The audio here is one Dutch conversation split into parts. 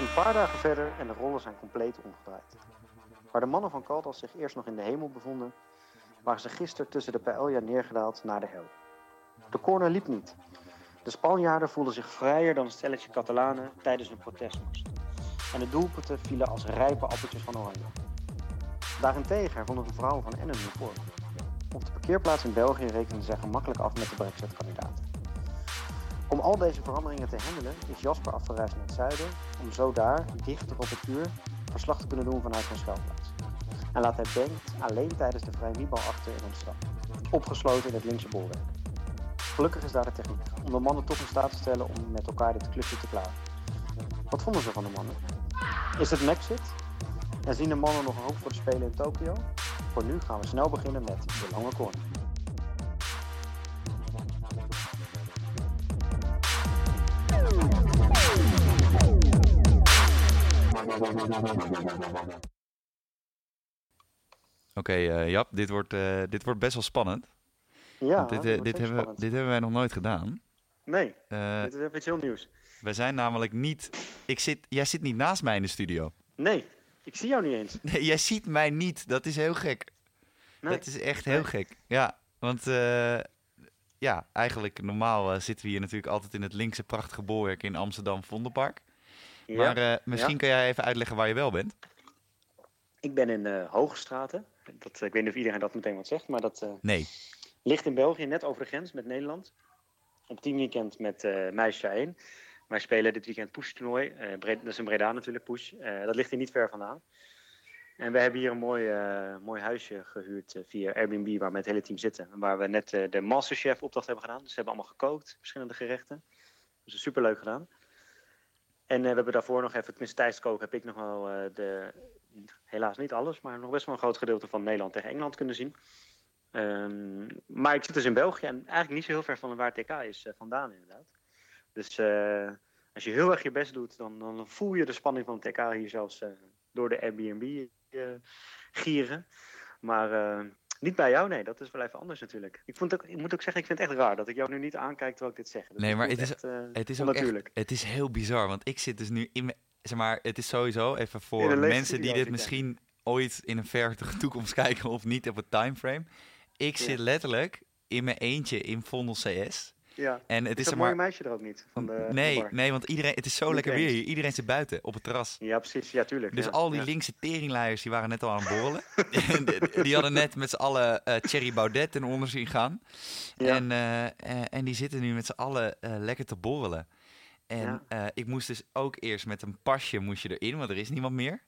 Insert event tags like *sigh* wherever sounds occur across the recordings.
Een paar dagen verder en de rollen zijn compleet omgedraaid. Waar de mannen van Caldas zich eerst nog in de hemel bevonden, waren ze gisteren tussen de paella neergedaald naar de hel. De corner liep niet. De Spanjaarden voelden zich vrijer dan een stelletje Catalanen tijdens een protestmars. En de doelpunten vielen als rijpe appeltjes van oranje. Daarentegen vonden de vrouwen van Ennen nu voor. Op de parkeerplaats in België rekenden zij gemakkelijk af met de Brexit-kandidaten. Om al deze veranderingen te handelen is Jasper afgereisd naar het zuiden om zo daar, dichter op het uur, verslag te kunnen doen vanuit zijn schuilplaats. En laat hij Bengt alleen tijdens de vrije bal achter in Amsterdam, opgesloten in het linkse bolwerk. Gelukkig is daar de techniek, om de mannen toch in staat te stellen om met elkaar dit klusje te klaren. Wat vonden ze van de mannen? Is het Maxit? En zien de mannen nog hoop voor de Spelen in Tokio? Voor nu gaan we snel beginnen met de lange corner. Oké, eh, Jap, dit wordt, eh, dit wordt best wel spannend. Ja, dit, eh, dit, zeker hebben, we- spannend. dit hebben wij nog nooit gedaan. Nee, Eh, dit is even iets heel nieuws. wij zijn namelijk niet... Ik zit, jij zit niet naast mij in de studio. Nee, ik zie jou niet eens. *laughs* Nee, jij ziet mij niet. Dat is heel gek. Nee. Dat is echt heel Nee. gek. Ja, want eh, ja, eigenlijk normaal eh, zitten we hier natuurlijk altijd in het linkse prachtige bolwerk in Amsterdam Vondelpark. Ja, Maar eh, misschien ja. kan jij even uitleggen waar je wel bent. Ik ben in uh, Hoogstraten. Dat, ik weet niet of iedereen dat meteen wat zegt, maar dat eh, Nee. ligt in België, net over de grens met Nederland. Op teamweekend met eh Meisje 1. Wij spelen dit weekend Push-toernooi. Eh, dat is in Breda natuurlijk, Push. Eh, dat ligt hier niet ver vandaan. En we hebben hier een mooi, eh, mooi huisje gehuurd eh, via Airbnb waar we met het hele team zitten. Waar we net eh, de Masterchef opdracht hebben gedaan. Dus ze hebben allemaal gekookt, verschillende gerechten. Dus superleuk gedaan. En eh, we hebben daarvoor nog even, tenminste tijdens heb ik nog wel eh, de, helaas niet alles, maar nog best wel een groot gedeelte van Nederland tegen Engeland kunnen zien. Ehm, maar ik zit dus in België en eigenlijk niet zo heel ver van waar TK is eh, vandaan inderdaad. Dus als je heel erg je best doet, dan, dan voel je de spanning van TK hier zelfs door de Airbnb gieren. Maar niet bij jou, nee, dat is wel even anders natuurlijk. Ik, vond ook, ik moet ook zeggen, ik vind het echt raar dat ik jou nu niet aankijk terwijl ik dit zeg. Dat Nee, maar het is- echt, eh, Het is ook echt, het is heel bizar, want ik zit dus nu in mijn, zeg maar, het is sowieso even voor mensen die dit misschien ooit in een verre toekomst *laughs* kijken of niet op het timeframe. Ik Ja. zit letterlijk in mijn eentje in Vondel CS. Ja. En het Is is, mooie maar, meisje er ook niet? Van de, van de nee, nee, want iedereen, het is zo Niet lekker weer hier. Iedereen zit buiten op het terras. Ja, precies. Ja, tuurlijk. Dus ja. al die ja. linkse teringleiers die waren net al aan het *laughs* borrelen. En die- die hadden net met z'n allen eh Thierry Baudet ten onder zien gaan. Ja. En, eh, eh, en die zitten nu met z'n allen lekker te borrelen. En ik moest dus ook eerst met een pasje moest je erin, want er is niemand meer.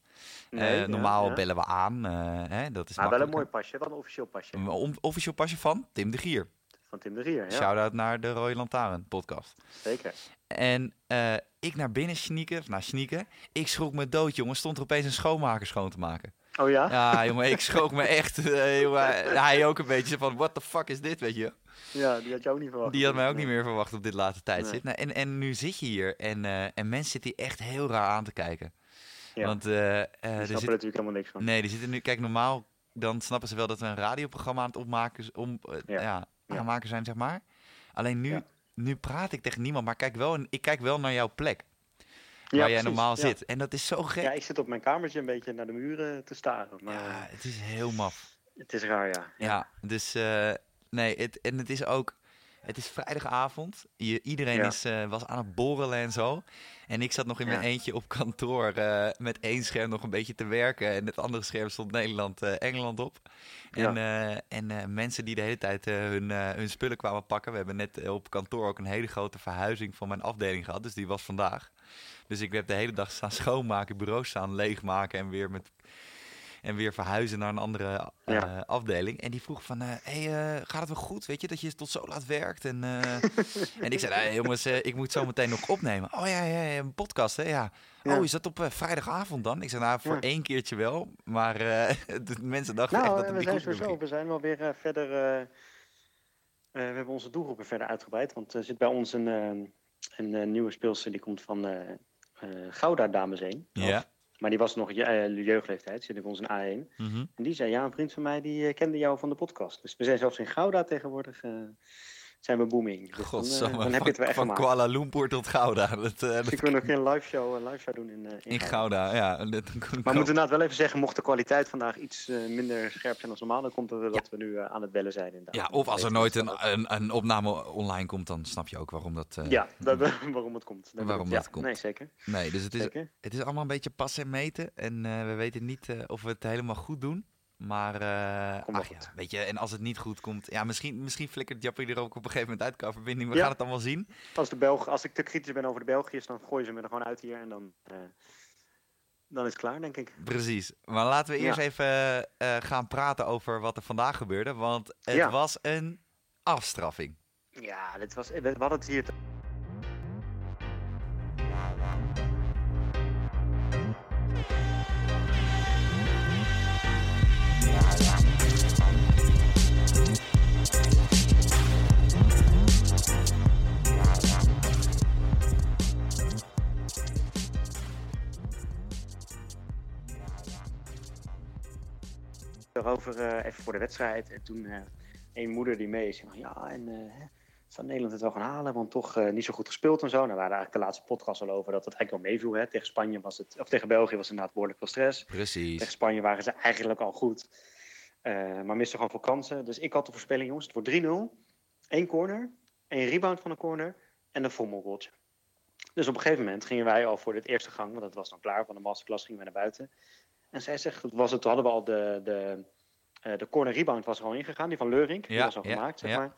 Nee, normaal ja. bellen we aan, eh, hè, dat is Maar wel een mooi pasje, wel een officieel pasje. Een officieel pasje van Tim de Gier. Van Tim de Rier, ja. Shout-out naar de Rode Lantaarn podcast. Zeker. En eh, ik naar binnen sneaken, of nou sneaken. Ik schrok me dood, jongen. Stond er opeens een schoonmaker schoon te maken. Oh ja? Ja, jongen, ik schrok me echt. eh, jongen, hij ook een beetje van, what the fuck is dit, weet je? Ja, die had je ook niet verwacht. Die had mij ook niet meer verwacht op dit late tijdstip. Nee. Nou, en, en nu zit je hier en, eh, en mensen zitten hier echt heel raar aan te kijken. Ja, Want eh, eh, die er snappen zit, natuurlijk helemaal niks van. nee, er zitten nu, kijk, normaal dan snappen ze wel dat we een radioprogramma aan het opmaken, om, eh, Ja. ja. Ja. aanmaken zijn, zeg maar. Alleen nu, Ja. nu praat ik tegen niemand, maar kijk wel, ik kijk wel naar jouw plek. Ja, waar jij normaal ja. zit. En dat is zo gek. Ja, Ja, ik zit op mijn kamertje een beetje naar de muren te staren. Maar eh, het is heel maf. het is raar, ja. Ja, dus eh, nee, het, en het is ook, het is vrijdagavond. Je, iedereen Ja. is, eh, was aan het borrelen en zo. En ik zat nog in mijn Ja. eentje op kantoor eh, met één scherm nog een beetje te werken. En het andere scherm stond Nederland, eh, Engeland op. En, en mensen die de hele tijd hun, hun spullen kwamen pakken. We hebben net op kantoor ook een hele grote verhuizing van mijn afdeling gehad. Dus die was vandaag. Dus ik heb de hele dag staan schoonmaken, bureaus staan leegmaken en weer met en weer verhuizen naar een andere eh, Ja. afdeling. En die vroeg van, eh hey, eh, gaat het wel goed? Weet je, dat je tot zo laat werkt? En, *laughs* en ik zei, jongens, ik moet zo meteen nog opnemen. Oh ja, ja, ja, een podcast, hè? Ja. Ja. Oh, is dat op vrijdagavond dan? Ik zei, nou, voor Ja. één keertje wel. Maar *laughs* de mensen dachten echt Nou, dat eh, het we niet goed ging. we zijn wel weer verder. we hebben onze doelgroepen verder uitgebreid. Want er zit bij ons een, een nieuwe speelster die komt van Gouda Dames 1. Ja. Maar die was nog je, eh, jeugdleeftijd, zit bij ons in A1. Mhm. En die zei, ja, een vriend van mij die eh, kende jou van de podcast. Dus we zijn zelfs in Gouda tegenwoordig. Eh, zijn we booming. Dus God, dan, dan heb je het wel echt van gemaakt. Kuala Lumpur tot Gouda. Dat, uh, dus ik wil nog een live show, een live show doen in, uh, in, in Gouda. Gouda. ja. *laughs* Dat, maar we moeten inderdaad wel even zeggen, mocht de kwaliteit vandaag iets minder scherp zijn dan normaal, dan komt het dat ja. we nu aan het bellen zijn. Inderdaad. Ja, of als er nooit een, een, een, opname online komt, dan snap je ook waarom dat... ja, dat, *laughs* waarom het komt. Dat waarom dat komt. Nee, zeker. Nee, dus het is, het is allemaal een beetje passen en meten. En we weten niet of we het helemaal goed doen. Maar, uh, ach, ja, weet je, en als het niet goed komt, ja, misschien, misschien flikkert Jappie er ook op een gegeven moment uit qua verbinding. We ja. gaan het dan wel zien. Als, de Belg, als ik te kritisch ben over de Belgiërs, dan gooien ze me er gewoon uit hier en dan, uh, dan is het klaar, denk ik. Precies. Maar laten we eerst ja. even uh, gaan praten over wat er vandaag gebeurde, want het was een afstraffing. Ja, dit was, we hadden het hier... Te... erover uh, even voor de wedstrijd. En toen uh, een moeder die mee is, ja, en uh, zou Nederland het wel gaan halen, want toch niet zo goed gespeeld en zo. Nou, we hadden eigenlijk de laatste podcast al over dat het eigenlijk wel meeviel. Hè. Tegen Spanje was het, of tegen België was het inderdaad behoorlijk veel stress. Precies. Tegen Spanje waren ze eigenlijk al goed, maar misten gewoon veel kansen. Dus ik had de voorspelling, jongens, het wordt 3-0. Eén corner, één rebound van een corner en een fommelgoaltje. Dus op een gegeven moment gingen wij al voor dit eerste gang, want dat was dan klaar van de masterclass, gingen wij naar buiten. En zij zegt, was het, toen hadden we al de, de, uh, de corner rebound was er al ingegaan, die van Leurink. Die ja, was al ja, gemaakt, zeg ja. maar.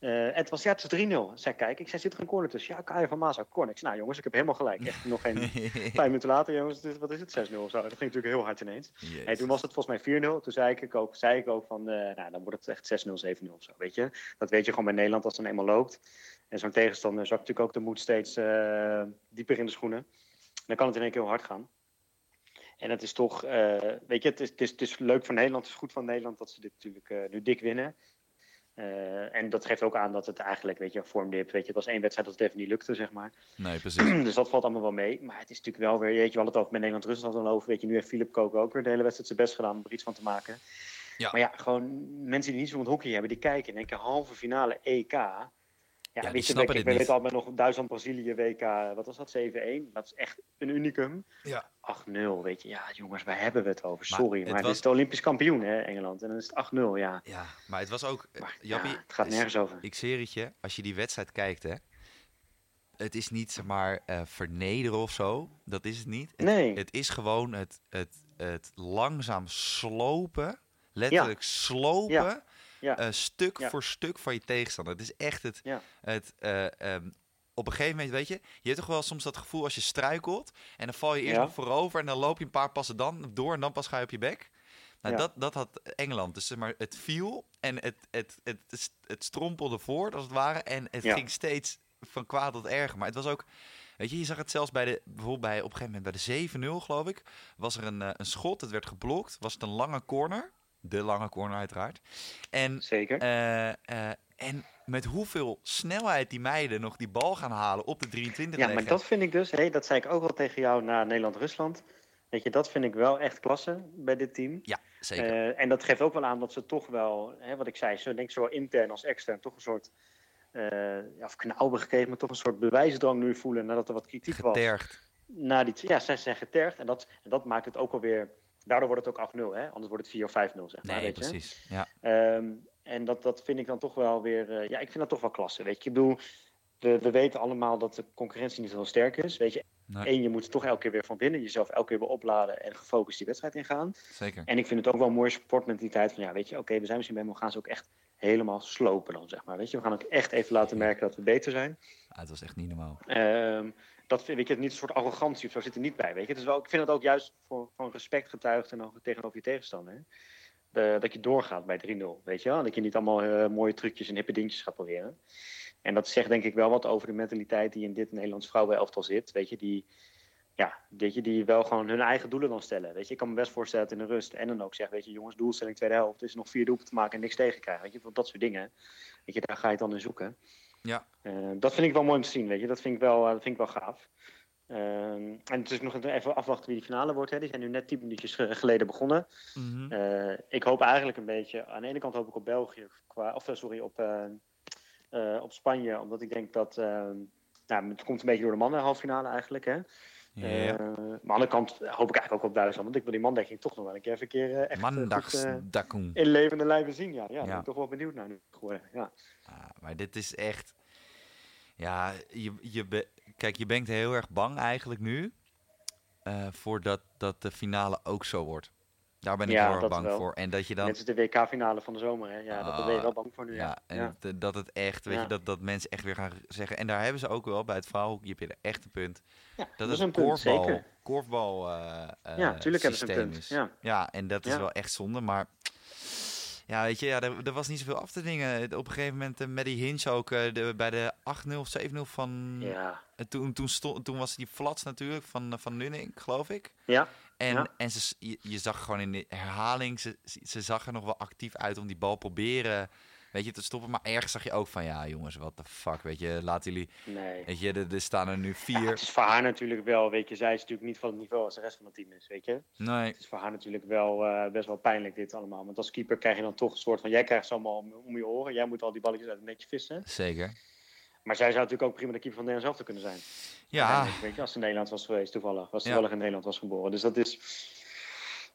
Uh, het was, ja, het is 3-0. Zij kijk, ik zei, zit er een corner tussen? Ja, Kaya van Maas, corner. Ik zei, nou jongens, ik heb helemaal gelijk. Echt nog geen *laughs* vijf minuten later, jongens, dit, wat is het, 6-0 of zo. Dat ging natuurlijk heel hard ineens. Hey, toen was het volgens mij 4-0. Toen zei ik ook, zei ik ook van, uh, nou, dan wordt het echt 6-0, 7-0 of zo, weet je. Dat weet je gewoon bij Nederland als het dan eenmaal loopt. En zo'n tegenstander zakt natuurlijk ook de moed steeds uh, dieper in de schoenen. Dan kan het in één keer heel hard gaan. En het is toch, uh, weet je, het is, het, is, het is leuk voor Nederland, het is goed van Nederland dat ze dit natuurlijk uh, nu dik winnen. Uh, en dat geeft ook aan dat het eigenlijk, weet je, vormdip, weet je, het was één wedstrijd dat het even niet lukte, zeg maar. Nee, precies. *clears throat* dus dat valt allemaal wel mee. Maar het is natuurlijk wel weer, weet je, we hadden het ook met Nederland-Rusland al over, weet je, nu heeft Philip Kook ook weer de hele wedstrijd zijn best gedaan om er iets van te maken. Ja. Maar ja, gewoon mensen die niet zo van het hockey hebben, die kijken en denken, halve finale EK. Ja, weet je, ik, al met nog Duitsland-Brazilië WK, wat was dat, 7-1? Dat is echt een unicum. Ja. 8-0, weet je. Ja, jongens, waar hebben we het over? Maar Sorry, het maar, was- het is de Olympisch kampioen, hè, Engeland. En dan is het 8-0, ja. Ja, maar het was ook... eh, Maar, Jappie, ja, het gaat is- nergens over. Ik zweer het je, als je die wedstrijd kijkt, hè. Het is niet, zeg maar, eh, vernederen of zo. Dat is het niet. Het, Nee. het is gewoon het, het, het langzaam slopen. Letterlijk slopen. Ja. Ja. eh, stuk Ja. voor stuk van je tegenstander. Het is echt het... Ja. het eh, ehm, op een gegeven moment, weet je... Je hebt toch wel soms dat gevoel als je struikelt... en dan val je eerst nog voorover... en dan loop je een paar passen dan door... en dan pas ga je op je bek. Nou, dat, dat had Engeland. Dus zeg maar, het viel en het, het, het, het, het strompelde voort, als het ware. En het ging steeds van kwaad tot erger. Maar het was ook... Weet je, je zag het zelfs bij de... Bijvoorbeeld bij, op een gegeven moment bij de 7-0, geloof ik... was er een, eh, een schot, het werd geblokt. Was het een lange corner. De lange corner, uiteraard. En Zeker. eh, eh, en met hoeveel snelheid die meiden nog die bal gaan halen op de 23 ja, maar dat vind ik dus, hé, dat zei ik ook al tegen jou na Nederland-Rusland. Weet je, dat vind ik wel echt klasse bij dit team. Ja, zeker. Eh, en dat geeft ook wel aan dat ze toch wel, hè, wat ik zei, zo denk ik zowel intern als extern, toch een soort, ja, of knauw hebben gekregen, maar toch een soort bewijsdrang nu voelen nadat er wat kritiek was. Getergd. Na die, ja, zij zijn getergd en dat, en dat maakt het ook alweer, daardoor wordt het ook 8-0, hè? anders wordt het 4 of 5-0, zeg maar. Nee, weet je? precies. Ja. Ehm, en dat, dat vind ik dan toch wel weer, eh, ja, ik vind dat toch wel klasse. Weet je, ik bedoel, we, we weten allemaal dat de concurrentie niet heel sterk is. Weet je, Nee. één, je moet toch elke keer weer van winnen, jezelf elke keer weer opladen en gefocust die wedstrijd ingaan. Zeker. En ik vind het ook wel een mooie sportmentaliteit van, ja, weet je, oké, we zijn misschien bij, maar we gaan ze ook echt helemaal slopen dan, zeg maar. Weet je, we gaan ook echt even laten merken dat we beter zijn. Ah, het was echt niet normaal. Ehm, dat vind ik het niet een soort arrogantie of zo zit er niet bij. Weet je? Het is wel, ik vind het ook juist voor, van respect getuigd en ook tegenover je tegenstander. De- dat je doorgaat bij 3-0. Weet je wel? Dat je niet allemaal eh, mooie trucjes en hippe dingetjes gaat proberen. En dat zegt denk ik wel wat over de mentaliteit die in dit Nederlands vrouwenelftal zit. Weet je, die, ja, weet je, die wel gewoon hun eigen doelen dan stellen. Weet je, ik kan me best voorstellen dat in de rust en dan ook zeggen, weet je, jongens, doelstelling tweede helft is nog vier doelpunten te maken en niks tegenkrijgen. Weet je, dat soort dingen. Weet je, daar ga je het dan in zoeken. Ja. Eh, dat vind ik wel mooi om te zien, weet je. Dat vind ik wel, eh, dat vind ik wel gaaf. Ehm, en het is nog even afwachten wie die finale wordt. Hè. Die zijn nu net tien minuutjes ge- geleden begonnen. Mhm. Eh, ik hoop eigenlijk een beetje... Aan de ene kant hoop ik op België, qua, of sorry, op, op Spanje, omdat ik denk dat... eh, nou, het komt een beetje door de mannen halve finale eigenlijk. Hè? Ja. Eh, maar aan de andere kant hoop ik eigenlijk ook op Duitsland. Want ik wil die mandekking toch nog wel een keer even, een keer eh, echt eh, goed, in levende lijven zien. Ja, ja, daar ben ik toch wel benieuwd naar nu geworden. Ja. Ah, maar dit is echt. Ja, je, je kijk, je bent heel erg bang eigenlijk nu. eh voordat dat de finale ook zo wordt. Daar ben ik Ja, heel erg bang wel. voor. En dat je dan. Net als de WK-finale van de zomer. Hè? Ja, dat daar ben je Ah, wel bang voor nu. Ja, Ja, en ja. Dat, dat het echt, weet je, dat, dat mensen echt weer gaan zeggen. En daar hebben ze ook wel bij het vrouwenhockey heb je er echt een punt. Dat, is een punt, korfbal, zeker. korfbal eh, eh, Ja, tuurlijk hebben ze een punt. is. Ja. Ja, en dat is wel echt zonde. Maar ja, weet je, ja, er, er was niet zoveel af te dingen. Op een gegeven moment, uh, Maddie Hinch ook, eh, de, bij de 8-0 of 7-0 van... Ja. eh, toen, toen, stond, toen was die flats natuurlijk van, eh, van Nunning, geloof ik. Ja. En, Ja. en ze, je, je zag gewoon in de herhaling, ze, ze zag er nog wel actief uit om die bal proberen, weet je, te stoppen. Maar ergens zag je ook van, ja jongens, what the fuck, weet je, laten jullie, Nee. weet je, er, er staan er nu Ja, vier. het is voor haar natuurlijk wel, weet je, zij is natuurlijk niet van het niveau als de rest van het team is, weet je. Nee, Het is voor haar natuurlijk wel eh, best wel pijnlijk dit allemaal. Want als keeper krijg je dan toch een soort van, jij krijgt ze allemaal om, om je oren. Jij moet al die balletjes uit het netje vissen. zeker. Maar zij zou natuurlijk ook prima de keeper van Nederland zelf te kunnen zijn. Ja, Weet je, als ze in Nederland was geweest, toevallig. Als ze Ja. toevallig in Nederland was geboren. Dus dat is...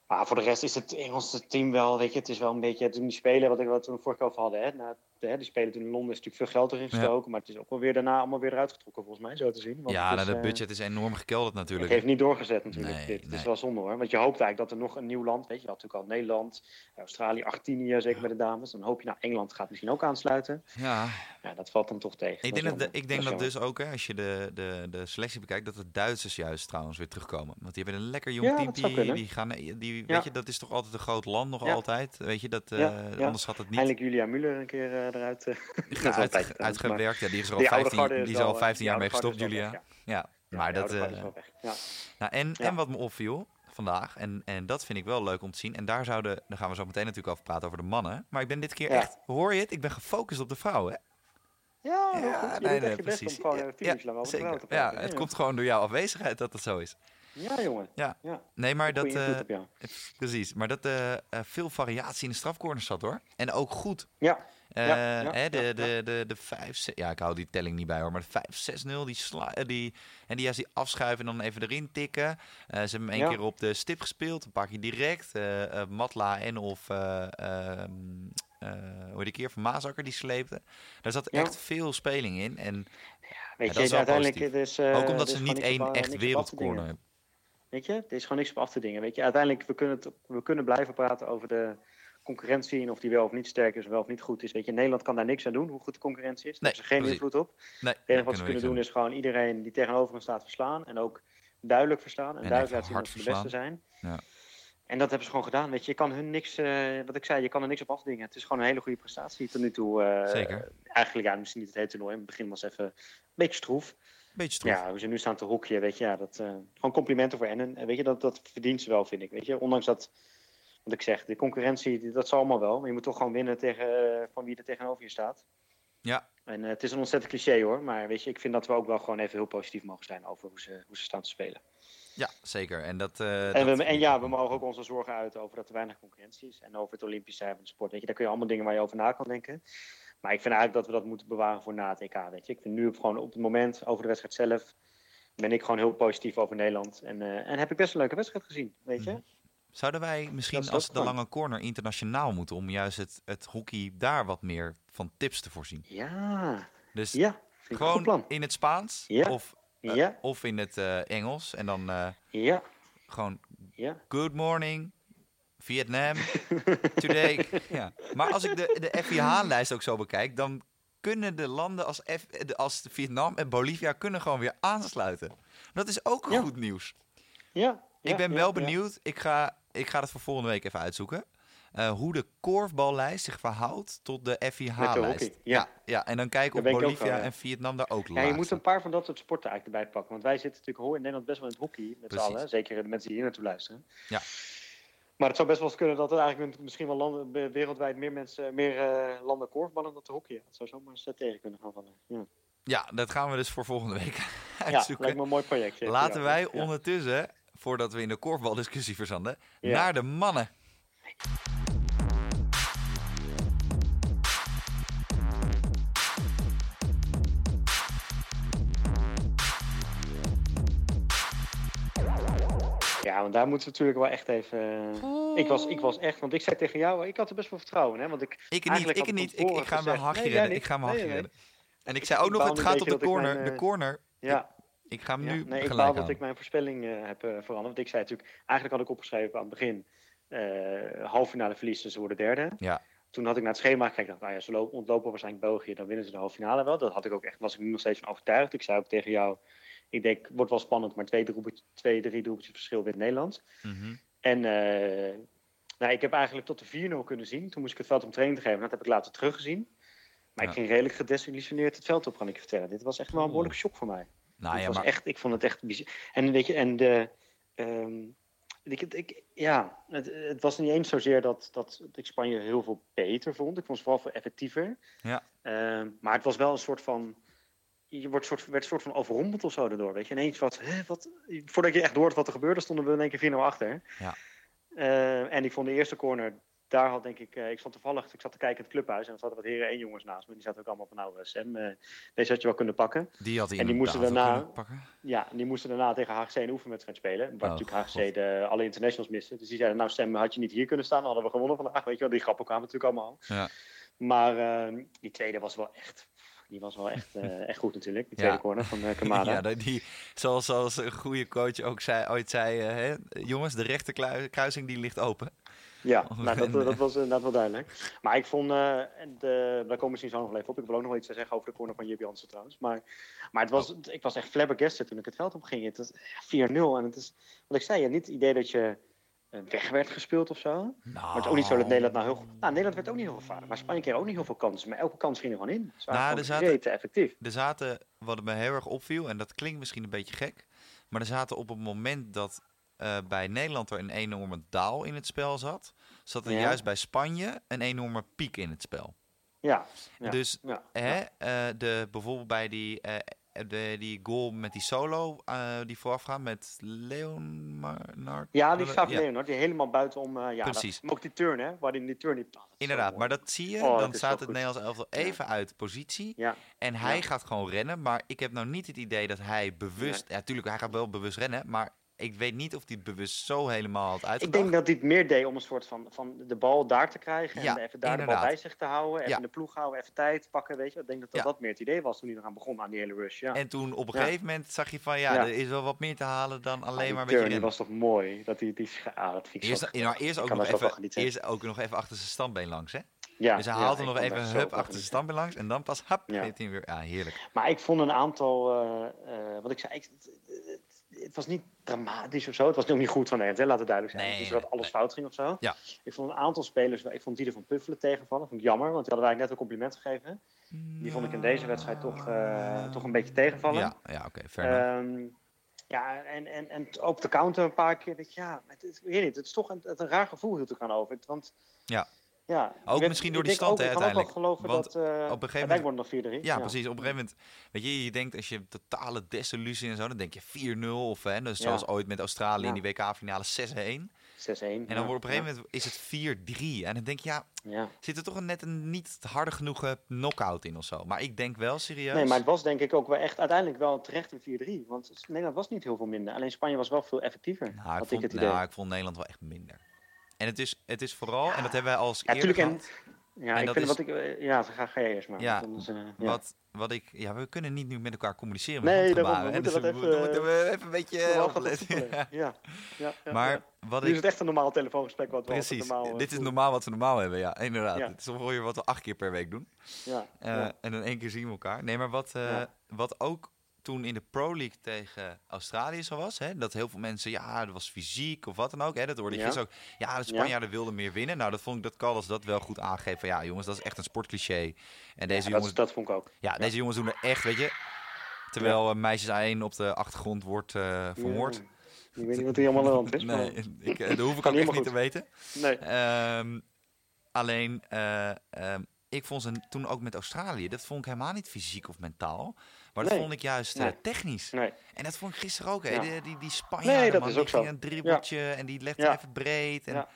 Maar voor de rest is het Engelse team wel, weet je, het is wel een beetje... Toen die spelen, wat ik wat we toen vorige keer over hadden, hè. Na, hè die spelen toen in Londen is natuurlijk veel geld erin gestoken. Maar het is ook wel weer daarna allemaal weer eruit getrokken, volgens mij, zo te zien. Want ja het nou, is, de eh, budget is enorm gekelderd Het natuurlijk. heeft niet doorgezet natuurlijk. Nee, dit. Het nee. is wel zonde hoor. Want je hoopt eigenlijk dat er nog een nieuw land, weet je, je had natuurlijk al Nederland, Australië, Argentinië, zeker bij de dames. Dan hoop je, nou, Engeland gaat misschien ook aansluiten. Ja, Ja, dat valt dan toch tegen. ik denk, dat, ik denk dat dus ook, hè, als je de, de, de selectie bekijkt, dat de Duitsers juist trouwens weer terugkomen. Want die hebben een lekker jong Ja, team. dat Die, gaan, die, weet je, dat is toch altijd een groot land nog altijd. Weet je, dat, eh ja. onderschat het niet. Eindelijk Julia Muller een keer eruit. eh, *laughs* dat uit, maar uitgewerkt. Ja, die is er al die oude 15, garde die is is er al wel, 15 eh, jaar mee gestopt, Julia. weg, Ja, Ja, maar dat. eh. Ja. nou, en, Ja. en wat me opviel vandaag, en, en dat vind ik wel leuk om te zien. En daar zouden, daar gaan we zo meteen natuurlijk over praten over de mannen. Maar ik ben dit keer Ja. echt, hoor je het? Ik ben gefocust op de vrouwen. Ja. Je nee, nee, precies. om gewoon Ja, ja, zeker. Ja, het komt gewoon door jouw afwezigheid dat het zo is. Ja, jongen. Ja. Ja. Nee, maar dat. Precies. Maar dat eh, veel variatie in de strafcorners zat hoor. En ook goed. Ja, Eh, Ja, ja, hè, de, ja, de, de, de 5, 6, ja, ik hou die telling niet bij hoor, maar de 5, 6, 0, die, sla, eh, die, en die juist die afschuiven en dan even erin tikken. Eh, ze hebben hem één keer op de stip gespeeld, een paar keer direct. Matla en of, eh ehm, eh, hoe heet die keer van Maasakker, die sleepte. Daar zat echt veel speling in. En weet dat je, is uiteindelijk het is, eh, ook omdat ze niet één op, echt wereldcorner hebben. Weet je, er is gewoon niks op af te dingen. Weet je, uiteindelijk, we kunnen, het, we kunnen blijven praten over de concurrentie en of die wel of niet sterk is, of wel of niet goed is. Weet je, Nederland kan daar niks aan doen, hoe goed de concurrentie is. Daar Nee, hebben ze geen precies. invloed op. Nee, Het enige wat ze kunnen doen is gewoon iedereen die tegenover hen staat verslaan. En ook duidelijk verslaan. En, En duidelijk laten zien dat ze de beste zijn. Ja. En dat hebben ze gewoon gedaan. Weet je, je kan hun niks, eh, wat ik zei, je kan er niks op afdingen. Het is gewoon een hele goede prestatie tot nu toe. eh, Zeker. Eigenlijk, ja, misschien niet het hele toernooi. In het begin was even een beetje stroef. Beetje stroef. Ja, hoe ze nu staan te hoekje, weet je, ja, dat, eh, gewoon complimenten voor Ennen. En weet je, dat, dat verdient ze wel, vind ik. Weet je, ondanks dat, wat ik zeg, de concurrentie, dat zal allemaal wel. Maar je moet toch gewoon winnen tegen, eh, van wie er tegenover je staat. Ja. En eh, het is een ontzettend cliché hoor, maar weet je, ik vind dat we ook wel gewoon even heel positief mogen zijn over hoe ze, hoe ze staan te spelen. Ja, zeker. En, dat, eh, En, dat- we, en ja, we mogen ook onze zorgen uiten over dat er weinig concurrentie is. En over het Olympisch zijn van de sport. Weet je, daar kun je allemaal dingen waar je over na kan denken. Maar ik vind eigenlijk dat we dat moeten bewaren voor na het EK. Weet je. Ik vind nu op, gewoon op het moment, over de wedstrijd zelf, ben ik gewoon heel positief over Nederland. En, en heb ik best een leuke wedstrijd gezien, weet je. Mhm. Zouden wij misschien als de lange corner internationaal moeten om juist het, het hockey daar wat meer van tips te voorzien? Ja, Dus ja, gewoon in het Spaans Ja. of, eh, Ja, of in het eh, Engels en dan eh, ja, gewoon ja. good morning Vietnam *laughs* today. ja. Maar als ik de, de FIH-lijst ook zo bekijk, dan kunnen de landen als, F, als Vietnam en Bolivia kunnen gewoon weer aansluiten. Dat is ook goed nieuws. ja Ik ben ja, wel benieuwd. Ik, ga, ik ga het voor volgende week even uitzoeken. eh, hoe de korfballijst zich verhoudt tot de FIH-lijst. ja. ja. en dan kijken of Bolivia wel, ja. en Vietnam daar ook Ja, je moet een paar van dat soort sporten eigenlijk erbij pakken. Want wij zitten natuurlijk hoor, in Nederland best wel in het hockey met z'n allen. Zeker de mensen die hier naartoe luisteren. Ja. Maar het zou best wel eens kunnen dat er eigenlijk misschien wel landen, wereldwijd meer mensen, meer eh, landen korfballen dan de hockey. Dat zou zomaar eens tegen kunnen gaan vallen. Ja, Ja, dat gaan we dus voor volgende week *laughs* ja uitzoeken. lijkt me een mooi project. Laten Ja, wij ja. ondertussen, voordat we in de korfbaldiscussie verzanden, naar de mannen. Ja, want daar moeten we natuurlijk wel echt even. Eh, ik was, ik was echt, want ik zei tegen jou, ik had er best wel vertrouwen, hè? Want ik. Ik niet, ik niet. Ik, ik, ga mijn hachje redden. Ik ga mijn redden. En ik, zei ook nog, het gaat op de corner. Eh, de corner. Ja. Ik ga hem ja. nu nee, ik baal dat ik mijn voorspelling eh, heb eh, veranderd. Want ik zei natuurlijk, eigenlijk had ik opgeschreven aan het begin, eh halve finale verliezen, ze worden derde. Ja. Toen had ik naar het schema gekeken, dacht, nou ja, ze lo- ontlopen waarschijnlijk België, dan winnen ze de halve finale wel. Dat had ik ook echt, was ik nu nog steeds van overtuigd. Ik zei ook tegen jou, ik denk, wordt wel spannend, maar twee, twee drie doelpuntjes verschil wint Nederland. Mhm. En eh, nou, ik heb eigenlijk tot de 4-0 kunnen zien. Toen moest ik het veld om training te geven. Dat heb ik later teruggezien. Maar Ja. ik ging redelijk gedesillusioneerd het veld op, kan ik vertellen. Dit was echt wel een behoorlijke shock voor mij. Nou ja, was maar echt, ik vond het echt bizar. En weet je, en de. ehm, ik, ik, ja, het, het was niet eens zozeer dat, dat ik Spanje heel veel beter vond. Ik vond ze vooral veel effectiever. Ja. Ehm, maar het was wel een soort van. Je wordt soort, werd een soort van overrompeld of zo daardoor. Weet je, ineens wat, hè, wat. Voordat je echt hoort wat er gebeurde, stonden we in één keer 4-0 achter. Ja. Eh, en ik vond de eerste corner. Daar had denk ik, eh, ik stond toevallig, ik zat te kijken in het clubhuis en er zaten wat heren en jongens naast me. Die zaten ook allemaal van, nou eh, Sam, eh, deze had je wel kunnen pakken. die had hij en die moesten daarna-. Ja, en die moesten daarna tegen HGC een oefenwedstrijd spelen. Waar Oh, natuurlijk God. HGC de, alle internationals miste. Dus die zeiden, nou Sam, had je niet hier kunnen staan, dan hadden we gewonnen vandaag. Weet je wel, die grappen kwamen natuurlijk allemaal. Ja. Maar eh, die tweede was wel echt, die was wel echt, *laughs* echt goed natuurlijk. Die tweede Ja. corner van uh, Kamada. *laughs* Ja, die, zoals, zoals een goede coach ook zei, ooit zei, hè, jongens, de rechterkruising die ligt open. Ja, Oh, nou, dat, dat was inderdaad wel duidelijk. Maar ik vond, en de, daar komen we misschien zo nog wel even op. Ik wil ook nog wel iets te zeggen over de corner van Jansen trouwens. Maar, maar het was, ik was echt flabbergasted toen ik het veld op ging. Het was 4-0 en het is, wat ik zei, je niet het idee dat je eh, weg werd gespeeld of zo. Nou, Maar het is ook niet zo dat Nederland nou heel goed... Nou, Nederland werd ook niet heel gevaarlijk. Maar Spanje kreeg ook niet heel veel kansen. Maar elke kans ging er gewoon in. Ze waren Nou, er zaten- effectief. Er zaten, wat me heel erg opviel, en dat klinkt misschien een beetje gek, maar er zaten op het moment dat eh, bij Nederland er een enorme daal in het spel zat, zat er Ja. juist bij Spanje een enorme piek in het spel. Ja. ja. Dus ja. hè, eh, de, bijvoorbeeld bij die, eh, de, die goal met die solo die voorafgaat met Leonard. Ja, die staat ja, Leonard, die helemaal buitenom... ja, Precies. Dat, ook die turn, hè? Waar die turn... Zo Inderdaad, maar dat zie je. Oh, dan staat het. Nederlands elftal even uit positie. En hij gaat gewoon rennen, maar ik heb nou niet het idee dat hij bewust... Ja, tuurlijk, hij gaat wel bewust rennen, maar ik weet niet of hij het bewust zo helemaal had ik uitgedacht. denk dat hij het meer deed om een soort van, van de bal daar te krijgen. Ja, en even daar de bal bij zich te houden. Even Ja. de ploeg houden, even tijd pakken, weet je. Ik denk dat dat, Ja. dat meer het idee was toen hij eraan begon aan die hele rush. Ja. En toen op een gegeven moment zag je van, ja, er is wel wat meer te halen dan Ah, alleen die maar een beetje rennen. was toch mooi. Dat die, die, ah, dat vind ik Eerst, maar eerst, ook nog even, eerst ook nog even achter zijn standbeen langs, hè? Ja, dus hij haalt ik hem nog even een hup achter zijn standbeen langs en dan pas, hap, Ja. hij weer. Ja, heerlijk. Maar ik vond een aantal, eh, eh, wat ik zei, ik, het, was niet dramatisch of zo. Het was ook niet goed van Nederland, hè, laat het duidelijk zijn. Nee, dat alles nee. fout ging of zo. Ja. Ik vond een aantal spelers, ik vond Dieder van Puffelen tegenvallen. Vond ik jammer, want die hadden wij net een compliment gegeven. Die vond ik in deze wedstrijd toch, eh, toch een beetje tegenvallen. Ja, ja oké, enough. Ehm, ja, en, en, en op de counter een paar keer. Dat, ja, het, weet niet, het is toch een, het een raar gevoel hield ik aan over. Want, Ja. Ja ik Ook weet- misschien door ik die stand, hè, ook, Ik kan ook wel uiteindelijk. geloven Want dat. eh op een gegeven uiteindelijk wordt nog 4-3. Ja, precies. Op een gegeven moment, weet je, je denkt als je totale desillusie en zo, dan denk je 4-0 of hè, dus Ja. zoals ooit met Australië in die WK-finale 6-1. 6-1. En dan wordt op een gegeven moment is het 4-3. En dan denk je, ja, zit er toch een, net een niet harde genoeg knockout in of zo. Maar ik denk wel serieus. Nee, maar het was denk ik ook wel echt uiteindelijk wel terecht een 4-3. Want Nederland was niet heel veel minder. Alleen Spanje was wel veel effectiever. nou, ik, ik vond, het idee. nou, ik vond Nederland wel echt minder. En het is, het is vooral, en dat hebben wij als Ja, eerder en- Ja, En ik vind is- wat ik. eh, Ja, ga, ga jij eerst maar. Ja, eh, ja. Wat, wat ik, ja, we kunnen niet nu met elkaar communiceren met Nee, daarom, we moeten dus we- even, dan moeten we even een beetje eh. *laughs* Ja, ja, ja, Maar wat Nu is het echt een normaal telefoongesprek wat we Precies. normaal Dit is normaal wat we normaal hebben, ja, inderdaad. Het is ongeveer wat we acht keer per week doen. Ja. En dan één keer zien we elkaar. Nee, maar wat, wat ook toen in de Pro League tegen Australië zo was, hè, dat heel veel mensen, ja, dat was fysiek of wat dan ook. Hè, dat hoorde je Ja. gisteren ook. Ja, de Spanjaarden wilden meer winnen. Nou, dat vond ik dat Carlos dat wel goed aangeeft. Van ja, jongens, dat is echt een sportcliché. En deze Ja, jongens, dat, dat vond ik ook. ja, deze jongens doen er echt, weet je. Terwijl eh, meisjes A1 op de achtergrond wordt eh, vermoord. Ik weet niet wat er allemaal aan de hand is. Nee, maar- *laughs* ik, eh, dat hoef ik *laughs* ook echt niet te weten. nee. Ehm, alleen, eh, ehm, ik vond ze toen ook met Australië, dat vond ik helemaal niet fysiek of mentaal. Maar dat Nee. vond ik juist eh, Nee. technisch. nee. En dat vond ik gisteren ook. Hè. Die, die, die Spanjaarden, Nee, dat man, is die ook zo. een dribbeltje en die legde even breed. En, Ja.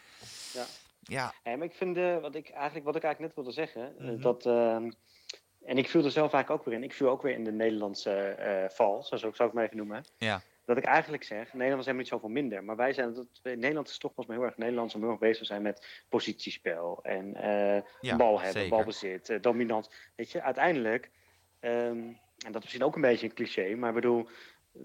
ja. Maar ik vind, eh, wat, ik eigenlijk, wat ik eigenlijk net wilde zeggen, eh, Mhm. dat, ehm, en ik viel er zelf eigenlijk ook weer in, ik viel ook weer in de Nederlandse eh, val, zo zou ik zou ik het maar even noemen. Ja. dat ik eigenlijk zeg, Nederland was helemaal niet zoveel minder. Maar wij zijn, dat, Nederland is toch pas maar heel erg Nederlands om heel erg bezig zijn met positiespel. En uh, Ja, bal hebben, zeker. balbezit, eh, dominant. Weet je, uiteindelijk, ehm, en dat is misschien ook een beetje een cliché, maar ik bedoel,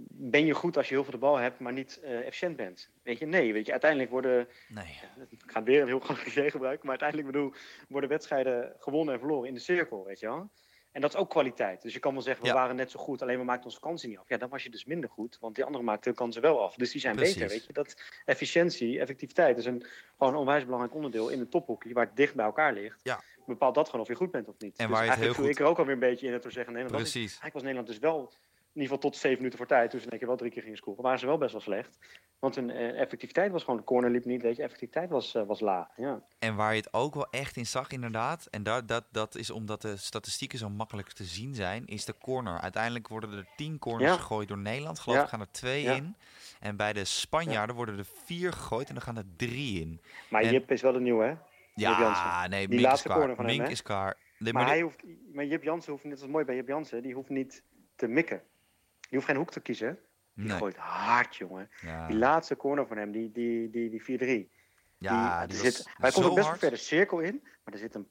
ben je goed als je heel veel de bal hebt, maar niet eh, efficiënt bent? Weet je, nee, weet je, uiteindelijk worden, Nee. ik ga weer een heel groot cliché gebruiken, maar uiteindelijk bedoel, worden wedstrijden gewonnen en verloren in de cirkel, weet je wel? En dat is ook kwaliteit. Dus je kan wel zeggen, we Ja. waren net zo goed, alleen we maakten onze kansen niet af. Ja, dan was je dus minder goed, want die anderen maakten hun kansen wel af. Dus die zijn Precies. beter, weet je. Dat efficiëntie, effectiviteit is een, gewoon een onwijs belangrijk onderdeel in een tophockey, waar het dicht bij elkaar ligt. Ja. Bepaalt dat gewoon of je goed bent of niet. En dus waar je eigenlijk heel viel ik er ook alweer een beetje in het door zeggen, dat is- Precies. eigenlijk was Nederland dus wel, in ieder geval tot zeven minuten voor tijd, toen ze in één keer wel drie keer gingen scoren, waren ze wel best wel slecht. Want hun eh, effectiviteit was gewoon, de corner liep niet, weet je, effectiviteit was, eh, was laag. Ja. En waar je het ook wel echt in zag, inderdaad. En dat, dat, dat is omdat de statistieken zo makkelijk te zien zijn, is de corner. Uiteindelijk worden er tien corners Ja. gegooid door Nederland. Geloof Ja. ik gaan er twee in. En bij de Spanjaarden worden er vier gegooid en dan gaan er drie in. Maar En- Jip is wel de nieuwe, hè? Ja, nee, Die Mink is laatste klaar. corner van hem, Mink is klaar. Maar, maar hij hoeft, maar Jip Jansen hoeft niet, dat is mooi bij Jip Jansen, die hoeft niet te mikken. Die hoeft geen hoek te kiezen. Die nee. gooit hard, jongen. Ja, Die laatste corner van hem, die, die, die, die 4-3. ja, die, zit, hij komt ook best wel hard. ver de cirkel in, maar er zit een,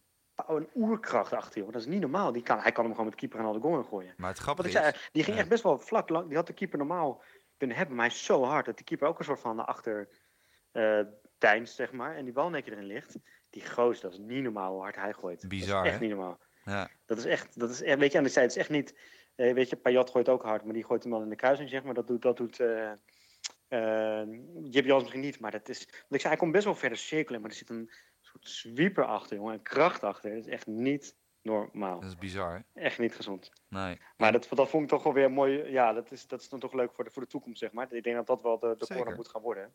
een oerkracht achter, jongen. Dat is niet normaal. Die kan, hij kan hem gewoon met keeper en al de goal gooien. Maar het grappige zei, is... die ging ja. echt best wel vlak lang. Die had de keeper normaal kunnen hebben, maar hij is zo hard dat die keeper ook een soort van achter eh deinst, zeg maar. En die bal erin ligt. Die goos, dat is niet normaal hoe hard hij gooit. Bizar, dat is echt hè? niet normaal. Ja, Dat is echt, dat is echt, weet je, aan de zijde, het is echt niet, eh, weet je, Payat gooit ook hard, maar die gooit hem dan in de kruising, zeg maar. Dat doet, dat doet eh eh, Jip Jans misschien niet, maar dat is, want ik zei, hij komt best wel verder cirkelen, maar er zit een soort sweeper achter, jongen, een kracht achter. Dat is echt niet normaal. dat is bizar, hè? Echt niet gezond. Nee. Maar dat, dat vond ik toch wel weer mooi, ja, dat is, dat is dan toch leuk voor de, voor de toekomst, zeg maar. Ik denk dat dat wel de, de corner moet gaan worden.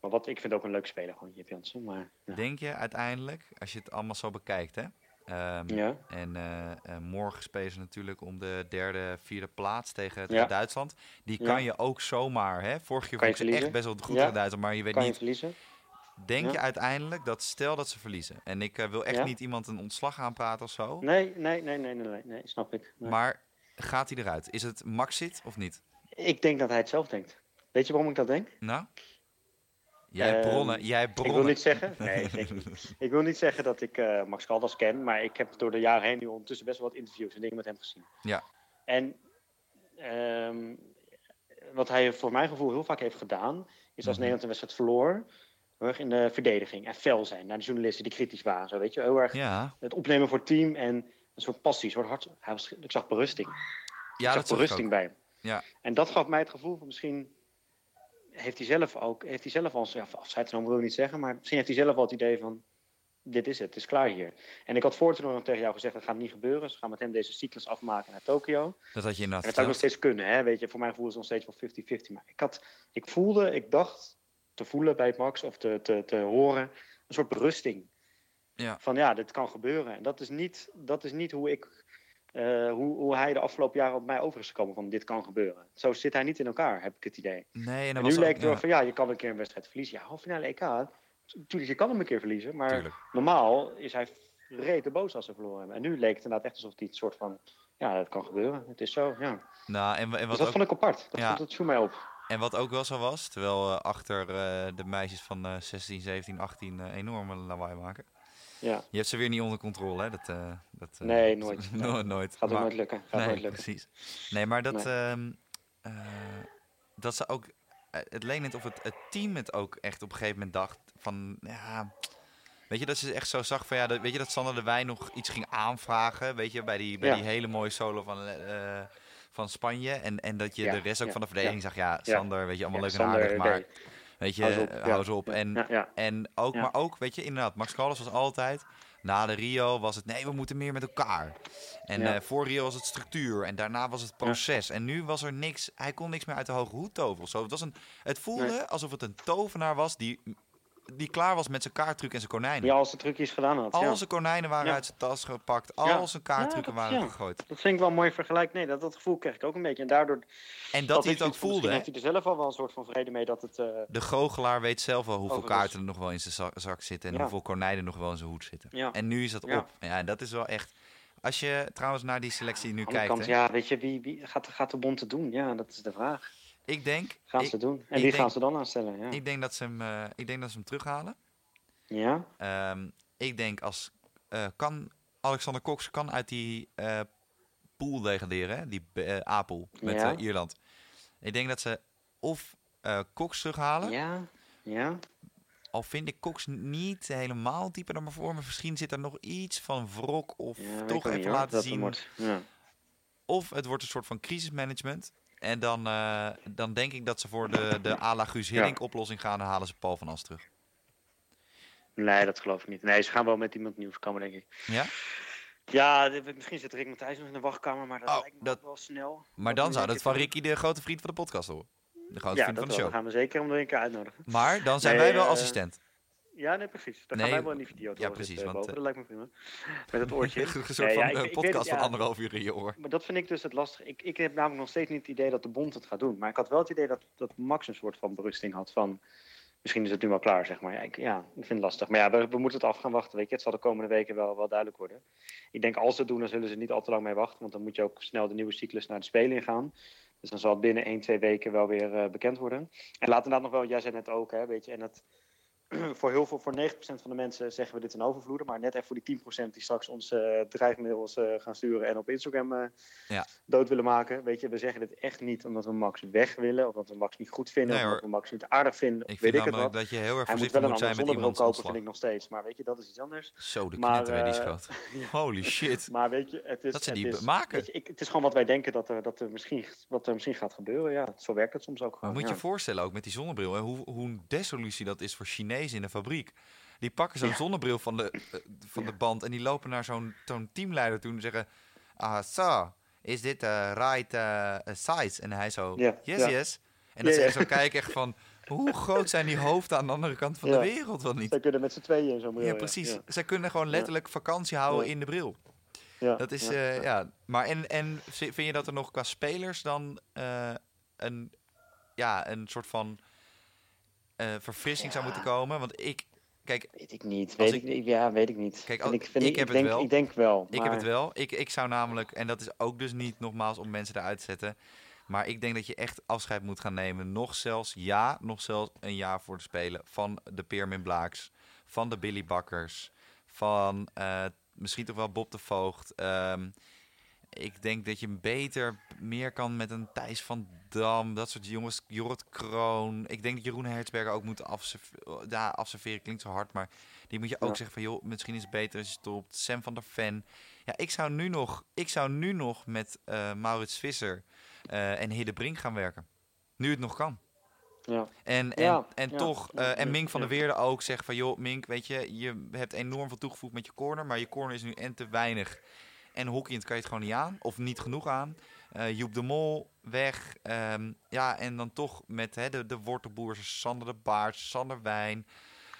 Maar wat, ik vind ook een leuk speler, gewoon Jip Jansen, maar ja. Denk je uiteindelijk, als je het allemaal zo bekijkt, hè? Ehm, Ja, En eh, eh, morgen spelen ze natuurlijk om de derde, vierde plaats tegen, Ja. tegen Duitsland. Die Ja. kan je ook zomaar, hè? Keer Kan vond je ik ze echt best wel goed Ja. tegen Duitsland, maar je weet kan je niet. verliezen? Denk Ja. je uiteindelijk dat stel dat ze verliezen, en ik eh, wil echt Ja. niet iemand een ontslag aanpraten of zo, Nee, nee, nee, nee, nee, nee, nee snap ik. Nee. maar gaat hij eruit? Is het Maxit of niet? Ik denk dat hij het zelf denkt. Weet je waarom ik dat denk? Nou? Jij Ehm, bronnen, jij hebt Ik wil bronnen. niet zeggen, *laughs* nee, niet. Ik wil niet zeggen dat ik eh, Max Caldas ken, maar ik heb door de jaren heen nu ondertussen best wel wat interviews en dingen met hem gezien. Ja. En ehm, wat hij voor mijn gevoel heel vaak heeft gedaan, is als Mhm. Nederland een wedstrijd verloor, heel erg in de verdediging en fel zijn naar de journalisten die kritisch waren. Zo, weet je, heel erg Ja, het opnemen voor het team en een soort passie, een soort hart. Hij was, ik zag berusting. ja ik dat zag berusting bij hem. Ja. En dat gaf mij het gevoel van misschien heeft hij zelf ook, heeft hij zelf al, ja, afscheid genomen wil ik niet zeggen, maar misschien heeft hij zelf al het idee van, dit is het, het is klaar hier. En ik had voor toen nog tegen jou gezegd, dat gaat niet gebeuren. Ze gaan met hem deze cyclus afmaken naar Tokio. Dat had je En inderdaad dat zou nog steeds kunnen, hè? weet je. Voor mijn gevoel is het nog steeds wel 50-50. Maar ik, had, ik voelde, ik dacht te voelen bij Max, of te, te, te horen, een soort berusting. Ja. Van ja, dit kan gebeuren. En dat is niet, dat is niet hoe ik... eh, hoe, hoe hij de afgelopen jaren op mij over is gekomen van dit kan gebeuren. Zo zit hij niet in elkaar, heb ik het idee. Nee, en, nu leek het ja, van ja, je kan een keer een wedstrijd verliezen. Ja, halve finale EK. Tuurlijk, je kan hem een keer verliezen. Maar tuurlijk. normaal is hij rete boos als ze verloren hebben. En nu leek het inderdaad echt alsof hij het soort van... Ja, dat kan gebeuren. Het is zo, ja. Nou, en, en Dus wat dat ook vond ik apart. Dat, Ja. vond, dat viel mij op. En wat ook wel zo was, terwijl eh, achter eh, de meisjes van eh 16, 17, 18 eh, enorme lawaai maken. Ja, Je hebt ze weer niet onder controle, hè? Dat, eh, dat, eh, Nee, nooit. *laughs* no- nooit. gaat ook nooit lukken. Gaat nee, nooit lukken. precies. Nee, maar dat, Nee. ehm, eh, dat ze ook... het net of het, het team het ook echt op een gegeven moment dacht van... Ja, weet je, dat ze echt zo zag van... Ja, dat, weet je, dat Sander de Wijn nog iets ging aanvragen, weet je, bij die, bij Ja. die hele mooie solo van... van Spanje. En, en dat je Ja, de rest ook ja, van de verdediging zag. Ja. Sander, weet je, allemaal leuk en aardig. Maar. Weet je, Hou ze op, eh, hou op. En, en ook, maar ook, weet je, inderdaad, Max Callas was altijd. Na de Rio was het nee, we moeten meer met elkaar. En Ja. eh, voor Rio was het structuur. En daarna was het proces. En nu was er niks. Hij kon niks meer uit de hoge hoed toveren. Zo. Het, was een, het voelde Nee. alsof het een tovenaar was die, die klaar was met zijn kaarttruc en zijn konijnen. Ja, als de trucjes gedaan had. al ja. zijn konijnen waren Ja. uit zijn tas gepakt. Al Ja. zijn kaarttrucken dat- waren ja. gegooid. Dat vind ik wel een mooi vergelijk. Nee, dat, dat gevoel kreeg ik ook een beetje. En daardoor... En dat, hij het ook voelde. Misschien heeft hij er zelf al wel een soort van vrede mee dat het... eh, De goochelaar weet zelf wel hoeveel kaarten er nog wel in zijn za- zak zitten. En hoeveel konijnen nog wel in zijn hoed zitten. ja. En nu is dat op. Ja, en dat is wel echt. Als je trouwens naar die selectie nu kijkt. kant, hè. ja, weet je, wie, wie gaat, gaat de bond het doen? Ja, dat is de vraag. Ik denk... Gaan ik, ze doen. En wie denk- gaan ze dan aanstellen? Ja. ik denk dat ze hem, eh, ik denk dat ze hem terughalen. ja? Ehm, ik denk als... eh, kan Alexander Cox kan uit die eh pool degraderen, hè? die A-pool met Ja. Ierland. Ik denk dat ze of Cox terughalen... Ja? Ja? Al vind ik Cox niet helemaal dieper dan maar voor. Misschien zit er nog iets van wrok. Of ja toch even niet, laten zien. Ja. Of het wordt een soort van crisismanagement. En dan, eh, dan denk ik dat ze voor de, de à la Guus Ja. Hiddink oplossing gaan. En halen ze Paul van As terug. Nee, dat geloof ik niet. Nee, ze gaan wel met iemand nieuws komen, denk ik. Ja? Ja, misschien zit Rick Matthijs nog in de wachtkamer, maar dat Oh, lijkt me dat- wel snel. Maar dan zou dat van. Ricky de grote vriend van de podcast horen. De grote Ja, vriend dat van de show. Dan gaan we zeker om een keer uitnodigen. Maar dan zijn Nee, wij wel eh, assistent. Ja, nee, precies. Dan Nee, gaan wij wel in die video ja, precies, zitten want, boven. eh, Dat lijkt me prima. Met het oortje. *laughs* Een soort Nee, van ja, ik- eh, het, podcast van anderhalf uur in je oor. Maar dat vind ik dus het lastige. Ik, ik heb namelijk nog steeds niet het idee dat de bond het gaat doen. Maar ik had wel het idee dat, dat Max een soort van berusting had van... Misschien is het nu wel klaar, zeg maar. Ja, ik, ja, ik vind het lastig. Maar ja, we, we moeten het af gaan wachten. Weet je. Het zal de komende weken wel, wel duidelijk worden. Ik denk als ze het doen, dan zullen ze niet al te lang mee wachten. Want dan moet je ook snel de nieuwe cyclus naar de Spelen ingaan. Dus dan zal het binnen 1, 2 weken wel weer eh, bekend worden. En laat inderdaad nog wel, jij zei net ook, hè, weet je. En dat, *clears throat* voor heel veel, voor 90% van de mensen zeggen we dit een overvloeden. Maar net even voor die 10% die straks onze eh, dreigmails eh, gaan sturen en op Instagram eh, Ja. dood willen maken. Weet je, we zeggen dit echt niet omdat we Max weg willen. Of dat we Max niet goed vinden. Nee, of dat hoor. we Max niet aardig vinden. Ik vind weet ik het namelijk wat. dat je heel erg Hij moet voorzichtig wel een moet zijn met zonnebril iemands kopen, ontslag. vind ik nog steeds. Maar weet je, dat is iets anders. Zo, de Maar, knetter, hè, die schat. *laughs* Holy shit. Maar weet je, het is... Dat ze het die is, maken. weet je, ik, het is gewoon wat wij denken dat er, dat er, misschien, wat er misschien gaat gebeuren. Ja, zo werkt het soms ook Maar gewoon. moet je ja. je voorstellen, ook met die zonnebril, hè, hoe, hoe een desolutie dat is voor Chinezen in de fabriek. Die pakken zo'n Ja. zonnebril van de, eh, van de band en die lopen naar zo'n zo'n teamleider toe en zeggen... Ah, so, is dit de right eh, size? En hij zo, Ja, yes, yes. En dat ze zo kijken echt van, hoe groot zijn die hoofden aan de andere kant van de wereld wel niet? Zij kunnen met z'n tweeën in zo'n bril. Ja, precies. Zij kunnen gewoon letterlijk vakantie houden in de bril. ja, Dat is, ja, eh, ja. Maar en, en vind je dat er nog qua spelers dan een, ja, een soort van eh, verfrissing zou moeten komen? Want ik, kijk, Weet ik niet. Weet ik- ik, ja, weet ik niet. Kijk, ik, vind ik ik, heb ik het denk, wel. Ik denk wel. ik heb het wel. Ik, ik zou namelijk, en dat is ook dus niet nogmaals om mensen eruit te zetten. Maar ik denk dat je echt afscheid moet gaan nemen. Nog zelfs, ja, nog zelfs een jaar voor de Spelen. Van de Peermin Blaaks, van de Billy Bakkers, van eh, misschien toch wel Bob de Voogd. Ehm, ik denk dat je beter meer kan met een Thijs van Dam, dat soort jongens, Jorrit Kroon. Ik denk dat Jeroen Hertzberger ook moet afserveren. Ja, afserveren klinkt zo hard, maar die moet je ook Ja. zeggen van, joh, misschien is het beter als je stopt. Sam van der Ven. Ja, ik zou nu nog, ik zou nu nog met eh, Maurits Visser eh, en Hidde Brink gaan werken. Nu het nog kan. Ja. En, en, Ja, en ja, toch, eh, en Mink van der Weerde ook zegt van... joh, Mink, weet je, je hebt enorm veel toegevoegd met je corner... maar je corner is nu en te weinig. En hockeyend kan je het gewoon niet aan, of niet genoeg aan. Eh Joep de Mol, weg. Ehm, ja, en dan toch met hè, de, de wortelboers, Sander de Baart, Sander Wijn...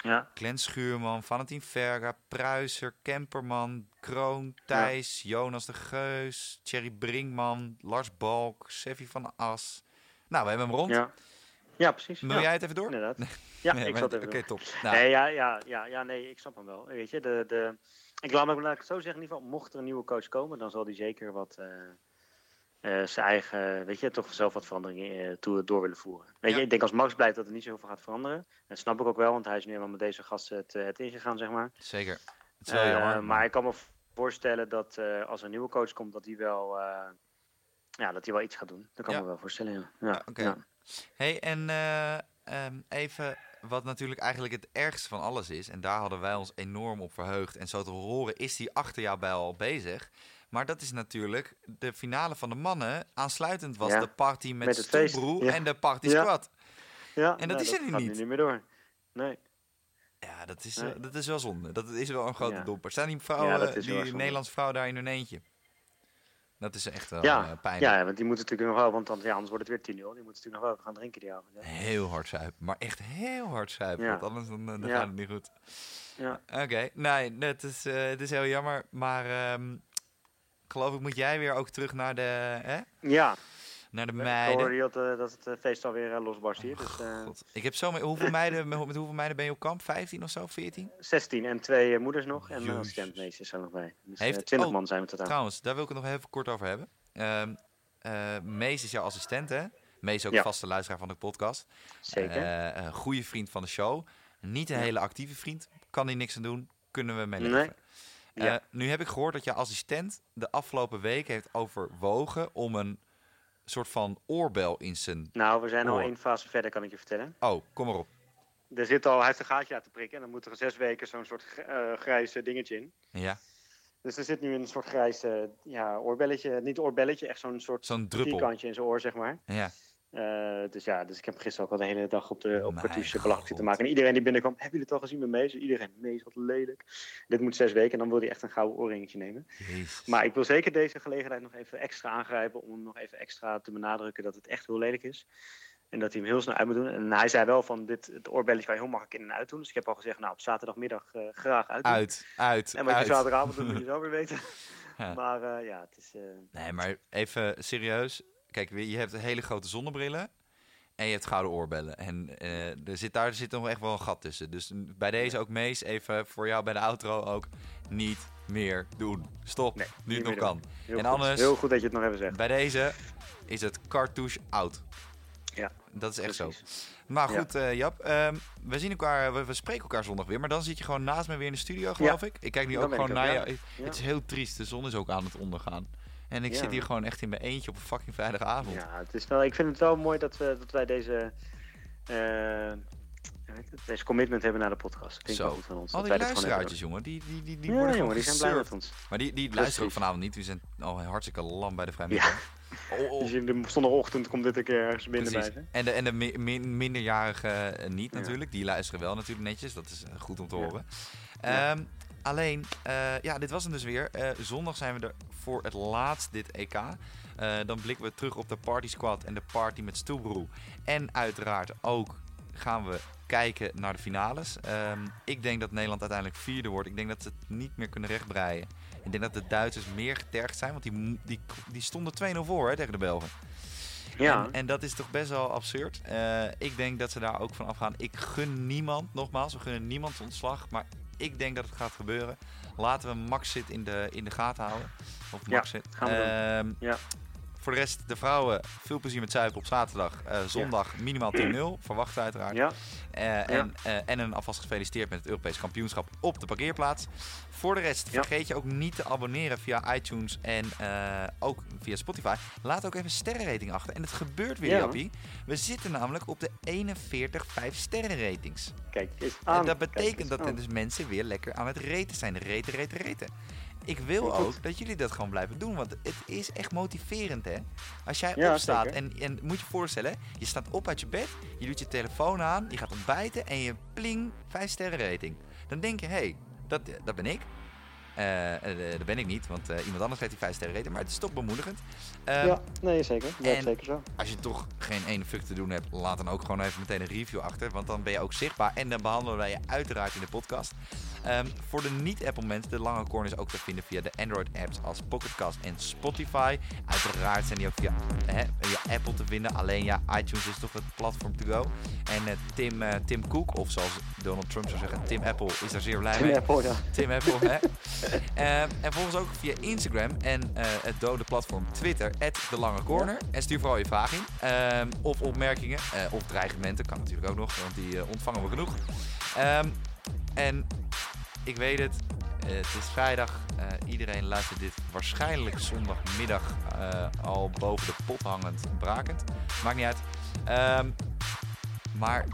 Ja. Glenn Schuurman, Valentin Verga, Pruiser, Kemperman, Kroon, Thijs, Jonas de Geus, Thierry Brinkman, Lars Balk, Seffi van As. Nou, we hebben hem rond. Ja. ja, precies. Wil ja. jij het even door? Inderdaad. *laughs* Ja, Nee, ik zat even Oké, top. Nou, Nee, ja, ja, ja, ja, nee, ik snap hem wel. Weet je, de, de, ik laat me laat ik het zo zeggen, in ieder geval, mocht er een nieuwe coach komen, dan zal die zeker wat eh, eh, zijn eigen, weet je, toch zelf wat veranderingen eh, toe, door willen voeren. Weet Ja. je, ik denk als Max blijft dat er niet zoveel gaat veranderen. Dat snap ik ook wel, want hij is nu helemaal met deze gasten het, het ingegaan, zeg maar. zeker. Het is wel jammer. maar ik kan me voorstellen dat als er een nieuwe coach komt, dat hij wel, ja, dat hij wel iets gaat doen. Dat kan Ja. me wel voorstellen, ja. ja, Ja, oké. hey, en eh, ehm, even wat natuurlijk eigenlijk het ergste van alles is... en daar hadden wij ons enorm op verheugd... en zo te horen is die achter jou bij al bezig... Maar dat is natuurlijk de finale van de mannen. Aansluitend was Ja, de party met, met ja. en de party squad. Ja, En dat is er nu niet. niet meer door. Nee. Ja, dat is, Nee. dat is wel zonde. Dat is wel een grote domper. Staan die vrouwen. Nederlandse vrouw daar in hun eentje? Dat is echt wel Ja, eh, pijnlijk. Ja, want die moeten natuurlijk nog wel, want dan, ja, anders wordt het weer 10-0. Die moeten natuurlijk nog wel gaan drinken die avond. Heel hard zuipen, maar echt heel hard zuipen. Ja. Want anders dan, eh, dan Ja. gaat het niet goed. Ja. Oké, nee, het is, eh, het is heel jammer. Maar ehm, geloof ik moet jij weer ook terug naar de, hè? ja. Naar de Ik meiden. hoorde dat, eh, dat het eh, feest alweer uh, losbarst hier. Dus eh. Ik heb zo... me- Hoeveel meiden, met met hoeveel meiden ben je op kamp? 15 of zo? 14? 16 en twee eh, moeders nog. En een Jezus. assistentmeesters zijn nog bij. Dus Heeft- eh, 20 oh, man zijn we totaal. Trouwens, daar wil ik het nog even kort over hebben. Ehm eh, Mees is jouw assistent, hè? Mees ook Ja. vaste luisteraar van de podcast. Zeker. Eh, een goede vriend van de show. Niet een Ja. hele actieve vriend. Kan hij niks aan doen. Kunnen we mee Nee. Ja. Eh, nu heb ik gehoord dat je assistent de afgelopen week heeft overwogen om een soort van oorbel in zijn... nou, we zijn al één fase verder, kan ik je vertellen. Oh, kom maar op. Er zit al, hij heeft een gaatje laten prikken en dan moet er zes weken zo'n soort eh grijs eh, dingetje in. Ja, Dus er zit nu een soort grijs eh, ja, oorbelletje, niet oorbelletje, echt zo'n soort zo'n druppel. in zijn oor, zeg maar. Ja. Eh, dus ja, dus ik heb gisteren ook al de hele dag op, de, op cartouche belachelijk zitten maken. En iedereen die binnenkwam, hebben jullie het al gezien met Mees? Iedereen, Mees, wat lelijk. Dit moet zes weken en dan wil hij echt een gouden oorringetje nemen. Jezus. Maar ik wil zeker deze gelegenheid nog even extra aangrijpen om hem nog even extra te benadrukken dat het echt heel lelijk is. En dat hij hem heel snel uit moet doen. En hij zei wel van, dit, het oorbelletje kan je heel makkelijk in en uit doen. Dus ik heb al gezegd, nou op zaterdagmiddag eh, graag uit doen. Uit, uit, En wat je uit. zaterdagavond doet, moet je *laughs* zo weer weten. Ja. Maar eh, ja, het is... Nee, maar even serieus. Kijk, je hebt hele grote zonnebrillen en je hebt gouden oorbellen. En eh, er zit, daar zit nog echt wel een gat tussen. Dus bij deze ook Mees, even voor jou bij de outro ook, niet meer doen. Stop, Nee, nu het nog kan. heel En goed. anders- Heel goed dat je het nog even zegt. Bij deze is het cartouche out. Ja, Dat is echt zo. Maar Ja. goed, eh, Jap, ehm, we zien elkaar, we, we spreken elkaar zondag weer. Maar dan zit je gewoon naast me weer in de studio, geloof ik. Ik kijk nu Dan ook gewoon naar jou. Ja. Het is heel triest, de zon is ook aan het ondergaan. En ik Ja. zit hier gewoon echt in mijn eentje op een fucking vrijdagavond. Ja, het is wel, ik vind het wel mooi dat, we, dat wij deze, eh, deze commitment hebben naar de podcast. Dat vind ik Zo. goed van ons. Al die luisteraartjes, jongen, die, die, die, die worden Ja, jongen, die zijn blij met ons. Maar die, die luisteren ook vanavond niet. Die zijn al hartstikke lam bij de Ja. vrijwilligers. *laughs* Oh, oh. Dus in de zondagochtend komt dit een keer ergens binnen bij. En de, en de mi- min- minderjarigen eh, niet Ja. natuurlijk. Die luisteren wel natuurlijk netjes. Dat is eh, goed om te Ja. horen. Ja. Alleen, eh, ja, dit was hem dus weer. Eh, zondag zijn we er voor het laatst dit EK. Eh, dan blikken we terug op de Party Squad en de party met Stoelbroe. En uiteraard ook gaan we kijken naar de finales. Ehm, ik denk dat Nederland uiteindelijk vierde wordt. Ik denk dat ze het niet meer kunnen rechtbreien. Ik denk dat de Duitsers meer getergd zijn, want die, die, die stonden 2-0 voor hè, tegen de Belgen. Ja, En, en dat is toch best wel absurd. Ik denk dat ze daar ook van afgaan. Ik gun niemand, nogmaals, we gunnen niemand ontslag. Maar ik denk dat het gaat gebeuren. Laten we Max zit in de, in de gaten houden. Of Ja, Max zit. gaan we doen. Ehm, Ja. Voor de rest, de vrouwen, veel plezier met zuipen op zaterdag. Eh, zondag minimaal 10-0, verwacht uiteraard. ja, Eh, en, eh, en een alvast gefeliciteerd met het Europees kampioenschap op de parkeerplaats. Voor de rest, vergeet je ook niet te abonneren via iTunes en ook via Spotify. Laat ook even een sterrenrating achter. En het gebeurt weer, Ja. Jappie. We zitten namelijk op de 41 5 sterren ratings. kijk eens aan. en dat betekent dat er dus mensen weer lekker aan het reten zijn. Reten, reten, reten. Ik wil ook dat jullie dat gewoon blijven doen, want het is echt motiverend, hè? Als jij Ja, opstaat en, en moet je voorstellen, je staat op uit je bed, je doet je telefoon aan, je gaat ontbijten en je pling 5 sterren rating. Dan denk je, hé, hey, dat, dat ben ik. Eh, eh, dat ben ik niet, want eh, iemand anders heeft die 5 sterren rating, maar het is toch bemoedigend. Ehm, ja, nee, zeker. Dat en- zeker zo. als je toch geen ene fuck te doen hebt, laat dan ook gewoon even meteen een review achter. Want dan ben je ook zichtbaar. En dan behandelen wij je uiteraard in de podcast. Ehm, voor de niet-Apple mensen, de lange corner is ook te vinden via de Android-apps als Pocketcast en Spotify. Uiteraard zijn die ook via, hè, via Apple te vinden. Alleen ja, iTunes is toch het platform to go. En eh, Tim, eh, Tim Cook, of zoals Donald Trump zou zeggen, Tim Apple, is daar zeer blij mee. Ja, Apple, ja. Tim Apple, hè? Ehm, en volgens ook via Instagram en eh, het dode platform Twitter, de Lange Corner. En stuur vooral je vragen in. Ehm, of opmerkingen, of dreigementen, kan natuurlijk ook nog, want die ontvangen we genoeg. Ehm, en ik weet het, eh, het is vrijdag. Eh, iedereen luistert dit waarschijnlijk zondagmiddag eh, al boven de pot hangend, brakend. Maakt niet uit. Ehm, maar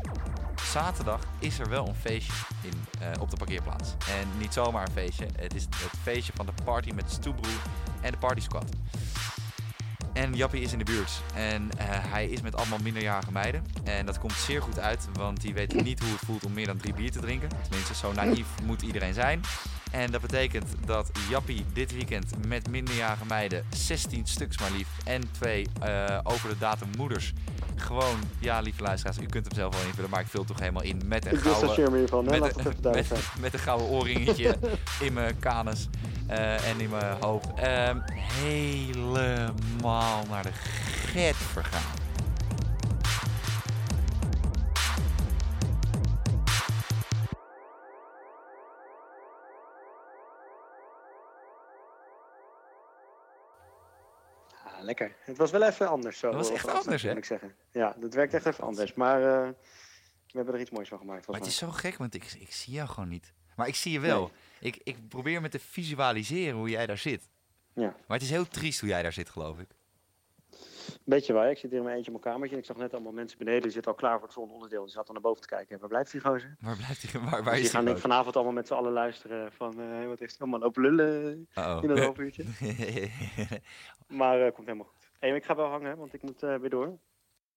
zaterdag is er wel een feestje in, op de parkeerplaats. En niet zomaar een feestje. Het is het feestje van de party met Stoebroe en de Party Squad. En Jappie is in de buurt. En eh, hij is met allemaal minderjarige meiden. En dat komt zeer goed uit, want die weten niet hoe het voelt om meer dan drie bier te drinken. Tenminste, zo naïef moet iedereen zijn. En dat betekent dat Jappie dit weekend met minderjarige meiden, 16 stuks maar lief, en twee eh, over de datum moeders, gewoon, ja lieve luisteraars, u kunt hem zelf wel invullen, maar ik vul het toch helemaal in met een gouden, me hiervan, met, laat een, met een gouden oorringetje *laughs* in mijn kanus eh, en in mijn hoofd. Ehm, helemaal naar de get vergaan. Lekker. Het was wel even anders zo. Dat was echt anders, hè? Moet ik zeggen. Ja, dat werkt echt even anders. Maar eh, we hebben er iets moois van gemaakt. Maar het is zo gek, want ik, ik zie jou gewoon niet. Maar ik zie je wel. Ik, ik probeer me te visualiseren hoe jij daar zit. Ja. Maar het is heel triest hoe jij daar zit, geloof ik. Beetje waar. Ik zit hier in mijn eentje in mijn kamertje. En ik zag net allemaal mensen beneden. Die zitten al klaar voor het volgende onderdeel. Die zaten naar boven te kijken. Waar blijft die gozer? Waar blijft hij? Waar, waar Dus is die hij? gaan ik vanavond allemaal met z'n allen luisteren. Van eh, wat is het allemaal lopen lullen Oh. in een half uurtje. *laughs* Maar eh komt helemaal goed. Hey, ik ga wel hangen, want ik moet eh, weer door.